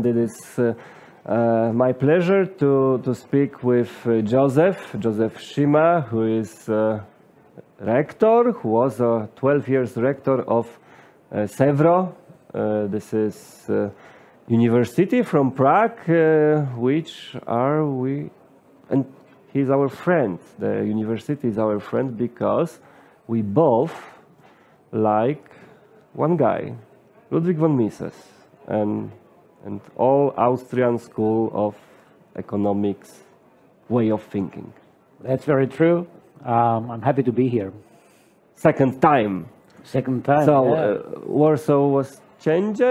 and it is uh, uh, my pleasure to, to speak with uh, Joseph, Joseph Šíma, who is uh, rector, who was a 12 years rector of uh, CEVRO. Uh, this is uh, university from Prague, which are we, and he's our friend. The university is our friend because we both like one guy, Ludwig von Mises, and, and all Austrian school of economics way of thinking. That's very true. Um, I'm happy to be here. Second time. Second time. So yeah. uh, Warsaw was changed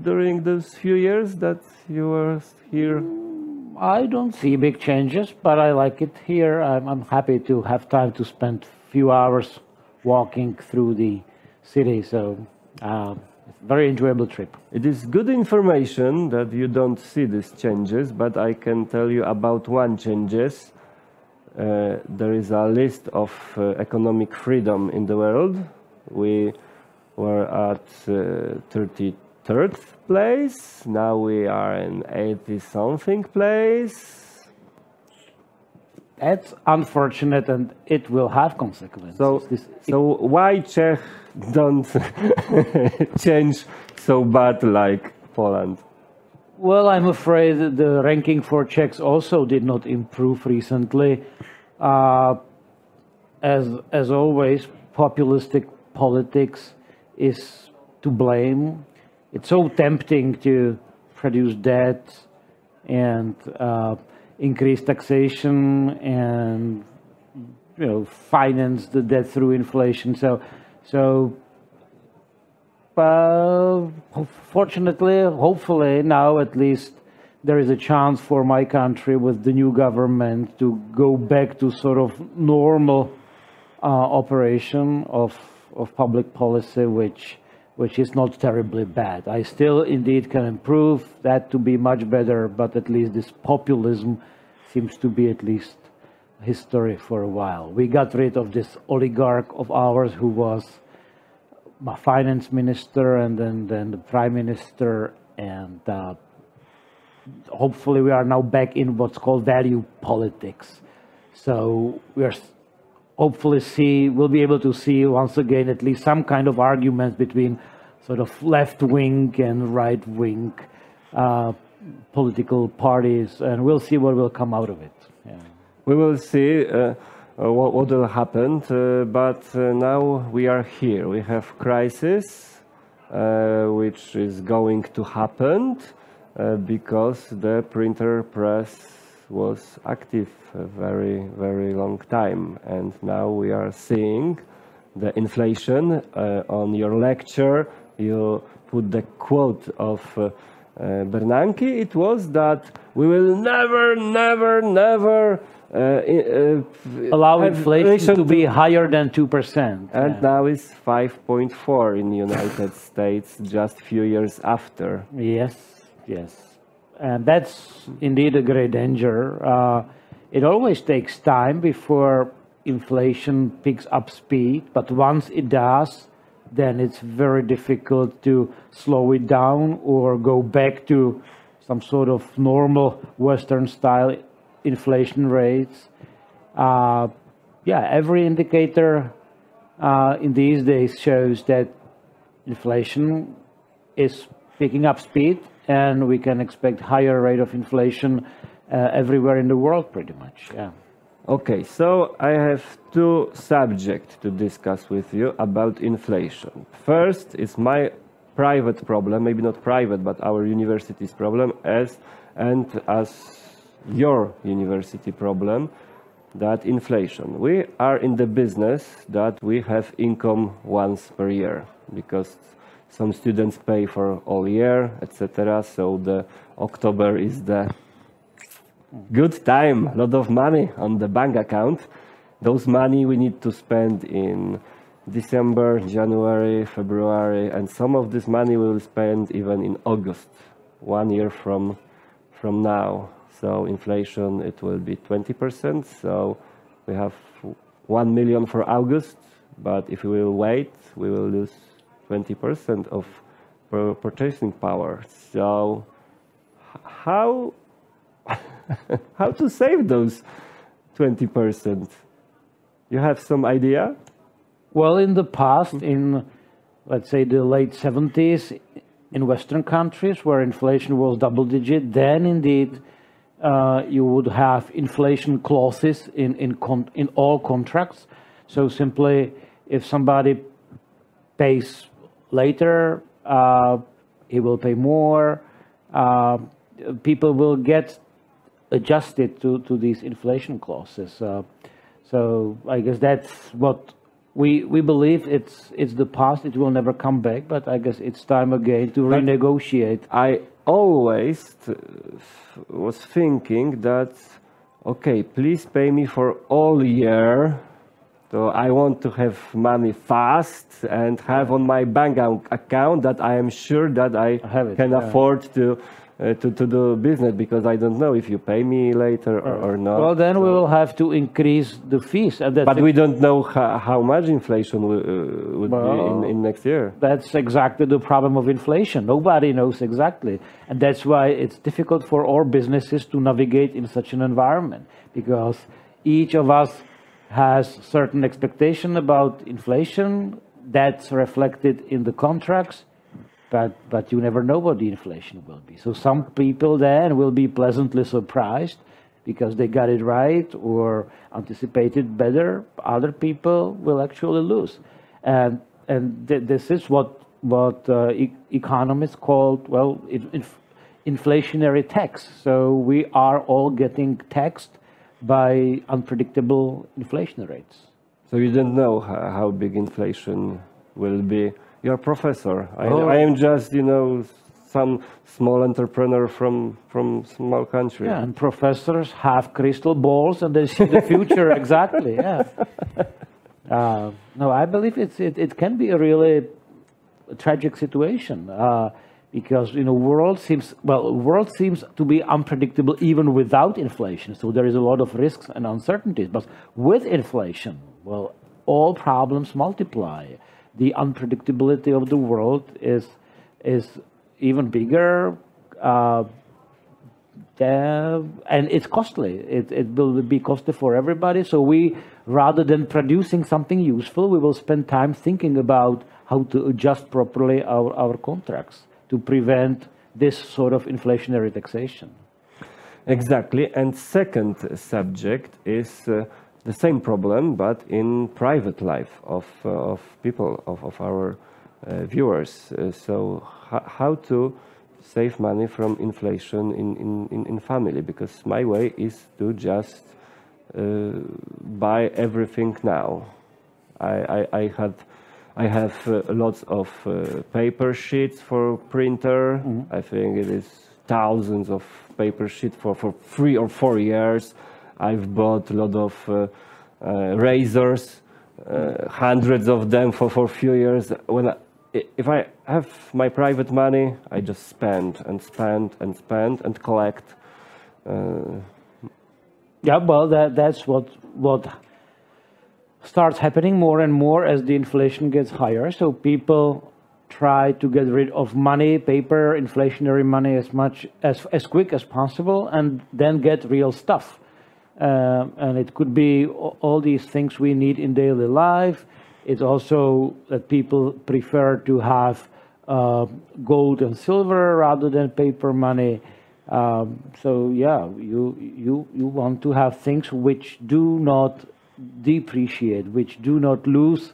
during those few years that you were here. I don't see big changes, but I like it here. I'm, I'm happy to have time to spend a few hours walking through the city. So, um, it's very enjoyable trip. It is good information that you don't see these changes, but I can tell you about one changes. Uh, there is a list of uh, economic freedom in the world. We were at uh, 33rd place. Now we are in 80 something place. That's unfortunate, and it will have consequences. So, This- so why Czech don't change so bad like Poland? Well, I'm afraid the ranking for Czechs also did not improve recently. Uh, as as always, populistic politics is to blame. It's so tempting to produce debt and uh, increase taxation and you know finance the debt through inflation. So so uh, fortunately, hopefully, now at least there is a chance for my country with the new government to go back to sort of normal uh, operation of of public policy, which which is not terribly bad. I still indeed can improve that to be much better, but at least this populism seems to be at least history for a while. We got rid of this oligarch of ours who was my finance minister and then, then the prime minister and uh, hopefully we are now back in what's called value politics so we are hopefully see we'll be able to see once again at least some kind of arguments between sort of left wing and right wing uh, political parties and we'll see what will come out of it yeah. We will see uh, uh, what, what will happen, uh, but uh, now we are here. We have crisis, uh, which is going to happen because the printer press was active a very, very long time, and now we are seeing the inflation. Uh, on your lecture, you put the quote of. Uh, uh, Bernanke, it was that we will never, never, never uh, uh, allow have inflation to be higher than 2% and yeah. now it's 5.4 in the United States just few years after. Yes, yes. And that's indeed a great danger. Uh, it always takes time before inflation picks up speed, but once it does, then it's very difficult to slow it down or go back to some sort of normal Western style inflation rates. Uh, yeah, every indicator uh, in these days shows that inflation is picking up speed and we can expect higher rate of inflation uh, everywhere in the world pretty much yeah Okay, so I have two subjects to discuss with you about inflation. First is my private problem, maybe not private, but our university's problem, as and as your university problem, that inflation. We are in the business that we have income once per year because some students pay for all year, etc. So the October is the good time, a lot of money on the bank account. Those money we need to spend in December, January, February, and some of this money we will spend even in August, one year from from now. So inflation it will be 20%. So we have 1 million for August, but if we will wait, we will lose 20% of purchasing power. So how how to save those 20%? You have some idea? Well, in the past, in let's say the late 70s, in Western countries where inflation was double digit, then indeed uh, you would have inflation clauses in in, in all contracts. So simply, if somebody pays later, uh, he will pay more. Uh, people will get adjusted to, to these inflation clauses. Uh, so I guess that's what we we believe it's it's the past. It will never come back. But I guess it's time again to But renegotiate. I always uh, was thinking that, okay, please pay me for all year. So I want to have money fast and have on my bank account that I am sure that I Have it, can yeah. afford to, uh, to to do business because I don't know if you pay me later or, or not. Well, then we will have to increase the fees, and that's but we don't know how, how much inflation will, uh, would be in, in next year. That's exactly the problem of inflation. Nobody knows exactly. And that's why it's difficult for all businesses to navigate in such an environment because each of us has certain expectation about inflation that's reflected in the contracts but but you never know what the inflation will be. So some people then will be pleasantly surprised because they got it right or anticipated better. Other people will actually lose. And and th- this is what what uh, e- economists call well inf- inflationary tax. So we are all getting taxed by unpredictable inflation rates So you don't know how, big inflation will be. You're a professor. I, Oh. I am just, you know, some small entrepreneur from from small country. Yeah, and professors have crystal balls and they see the future exactly. Yeah. Uh, no, I believe it's it, it can be a really tragic situation uh, because you know world seems well world seems to be unpredictable even without inflation. So there is a lot of risks and uncertainties. But with inflation, well, all problems multiply. The unpredictability of the world is is even bigger. Uh, and it's costly. It, it will be costly for everybody. So we, rather than producing something useful, we will spend time thinking about how to adjust properly our, our contracts to prevent this sort of inflationary taxation. Exactly. And second subject is uh, the same problem, but in private life of uh, of people of of our uh, viewers. Uh, so how to save money from inflation in, in, in, in family because my way is to just uh, buy everything now. I, I, I had I have uh, lots of uh, paper sheets for printer. I think it is thousands of paper sheets for, for three or four years. I've bought a lot of uh, uh, razors, uh, hundreds of them for for a few years. When I, if I have my private money, I just spend and spend and spend and collect. Uh, Yeah, well, that, that's what what starts happening more and more as the inflation gets higher. So people try to get rid of money, paper, inflationary money as much as as quick as possible, and then get real stuff. Um, and it could be all these things we need in daily life. It's also that people prefer to have uh, gold and silver rather than paper money. Um, so yeah, you you you want to have things which do not depreciate, which do not lose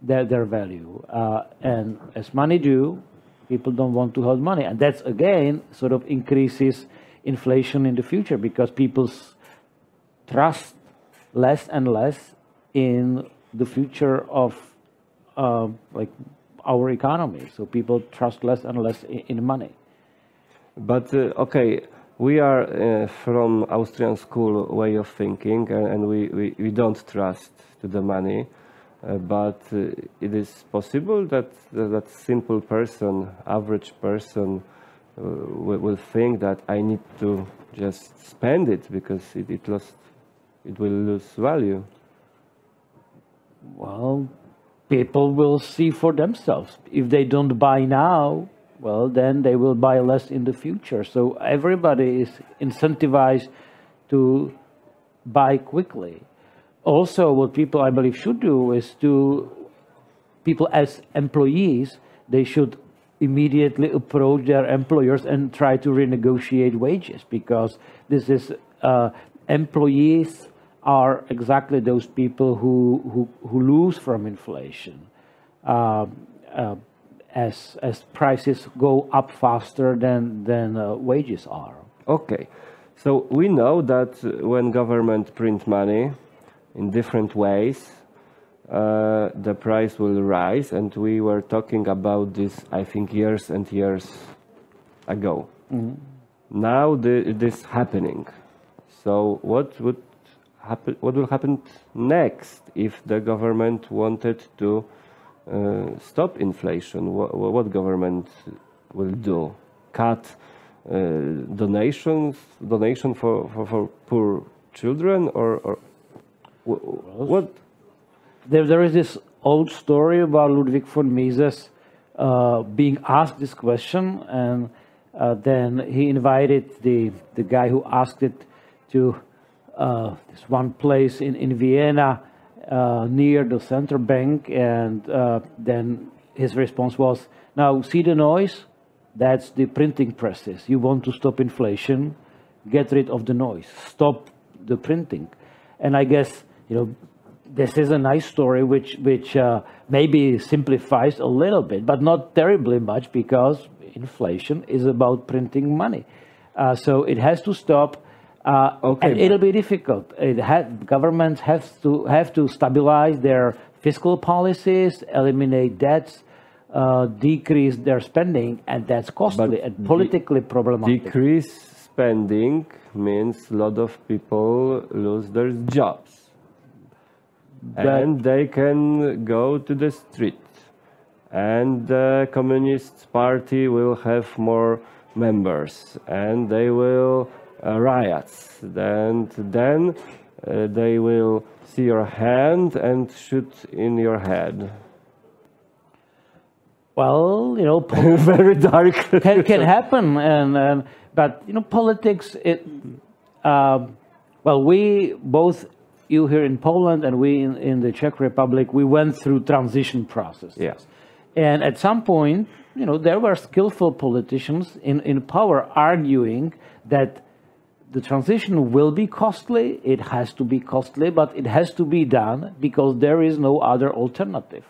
their their value. Uh, and as money do, people don't want to hold money, and that's again sort of increases inflation in the future because people's trust less and less in the future of uh, like our economy. So people trust less and less in, in money. But uh, okay, we are uh, from Austrian school way of thinking, and, and we, we, we don't trust to the money. Uh, but uh, it is possible that that, simple person, average person, uh, will, will think that I need to just spend it because it, it lost, it will lose value. Well, people will see for themselves. If they don't buy now, well, then they will buy less in the future. So everybody is incentivized to buy quickly. Also, what people, I believe, should do is to people as employees, they should immediately approach their employers and try to renegotiate wages because this is uh, employees are exactly those people who, who, who lose from inflation. Uh, uh, as, as prices go up faster than, than uh, wages are. Okay, so we know that when government print money in different ways, uh, the price will rise, and we were talking about this, I think, years and years ago. Mm-hmm. Now the, this happening. So what would happen? What will happen next if the government wanted to stop inflation? What, what, government will do? Cut uh, donations, donation for, for, for poor children, or, or what? There, there is this old story about Ludwig von Mises uh, being asked this question, and uh, then he invited the, the guy who asked it to uh, this one place in, in Vienna uh, near the center bank, and uh, then his response was, Now, see the noise? That's the printing presses. You want to stop inflation? Get rid of the noise. Stop the printing. And I guess, you know, this is a nice story which which uh, maybe simplifies a little bit, but not terribly much because inflation is about printing money. Uh, so it has to stop. Uh, okay, and it'll be difficult. It ha- governments have to have to stabilize their fiscal policies, eliminate debts, uh, decrease their spending, and that's costly but and politically de- problematic. Decrease spending means a lot of people lose their jobs and they can go to the street and the communist party will have more members and they will riots and then uh, they will see your hand and shoot in your head well you know very dark can, can happen and, and but you know politics it uh, well we both you here in Poland and we in, in the Czech Republic, we went through transition process. Yes. And at some point, you know, there were skillful politicians in, in power arguing that the transition will be costly, it has to be costly, but it has to be done because there is no other alternative.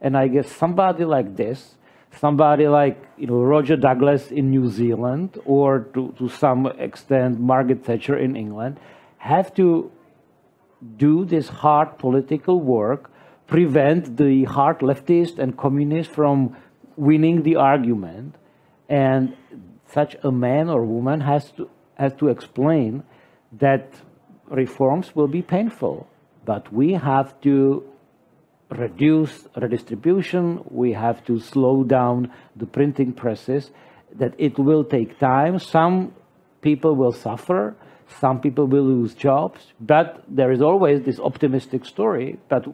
And I guess somebody like this, somebody like you know Roger Douglas in New Zealand, or to, to some extent Margaret Thatcher in England, have to do this hard political work, prevent the hard leftists and communists from winning the argument. And such a man or woman has to, has to explain that reforms will be painful, but we have to reduce redistribution, we have to slow down the printing presses, that it will take time. Some people will suffer, some people will lose jobs, but there is always this optimistic story that,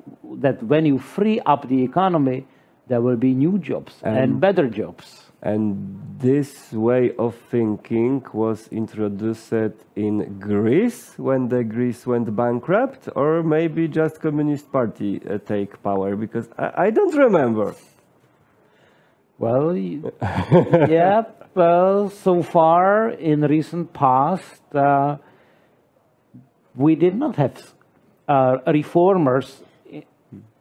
that when you free up the economy, there will be new jobs and, and better jobs. And this way of thinking was introduced in Greece when the Greece went bankrupt, or maybe just Communist Party uh, take power? Because I, I don't remember. Well, yeah, well, so far in recent past, uh, we did not have uh, reformers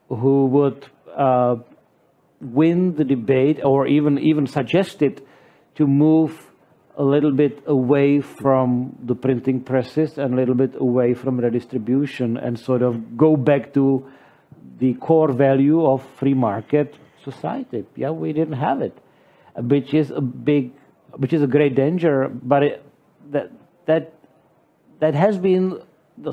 who would uh, win the debate or even even suggested to move a little bit away from the printing presses and a little bit away from redistribution and sort of go back to the core value of free market society. Yeah, we didn't have it, which is a big, which is a great danger. But it, that that that has been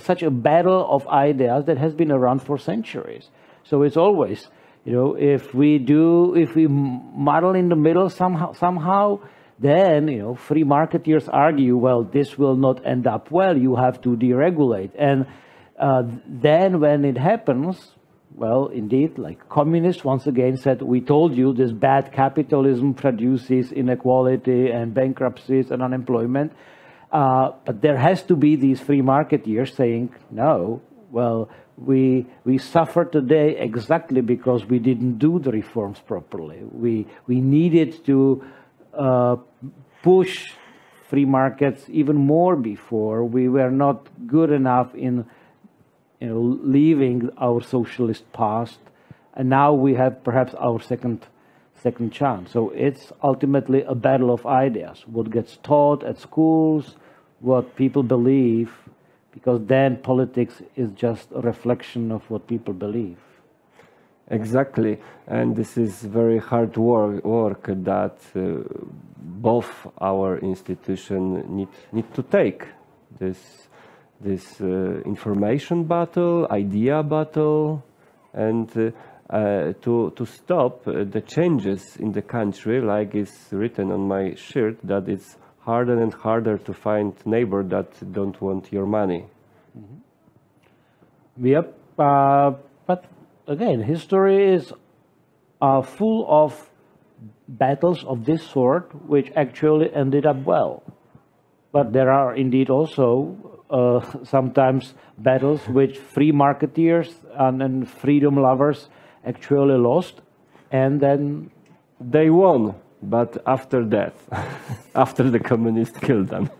such a battle of ideas that has been around for centuries. So it's always, you know, if we do, if we muddle in the middle somehow, somehow, then you know, free marketeers argue, well, this will not end up well. You have to deregulate, and uh, then when it happens, well, indeed, like communists once again said, we told you this bad capitalism produces inequality and bankruptcies and unemployment. Uh, but there has to be these free marketeers saying, no, well, we, we suffer today exactly because we didn't do the reforms properly. We, we needed to uh, push free markets even more before. We were not good enough in you know, leaving our socialist past, and now we have perhaps our second second chance. So it's ultimately a battle of ideas. What gets taught at schools, what people believe, because then politics is just a reflection of what people believe. Exactly, and this is very hard work, work that uh, both our institution need need to take this this uh, information battle, idea battle, and uh, uh, to to stop uh, the changes in the country, like is written on my shirt, that it's harder and harder to find neighbor that don't want your money. Mm-hmm. Yep, uh, but again, history is uh, full of battles of this sort, which actually ended up well. But there are indeed also uh, sometimes battles which free marketeers and, and, freedom lovers actually lost, and then they won, but after death, after the communists killed them.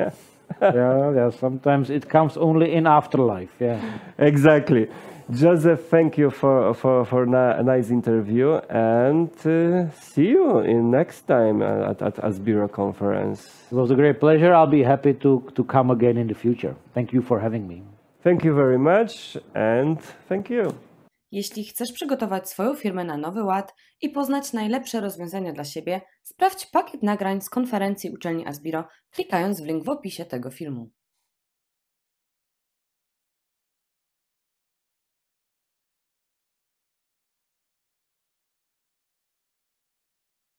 yeah, yeah, sometimes it comes only in afterlife. Yeah, exactly. Joseph, thank you for for for a nice interview, and uh, see you in next time at at Asbiro conference. It was a great pleasure. I'll be happy to to come again in the future. Thank you for having me. Thank you very much, and thank you. Jeśli chcesz przygotować swoją firmę na nowy ład i poznać najlepsze rozwiązania dla siebie, sprawdź pakiet nagrań z konferencji uczelni Asbiro, klikając w link w opisie tego filmu.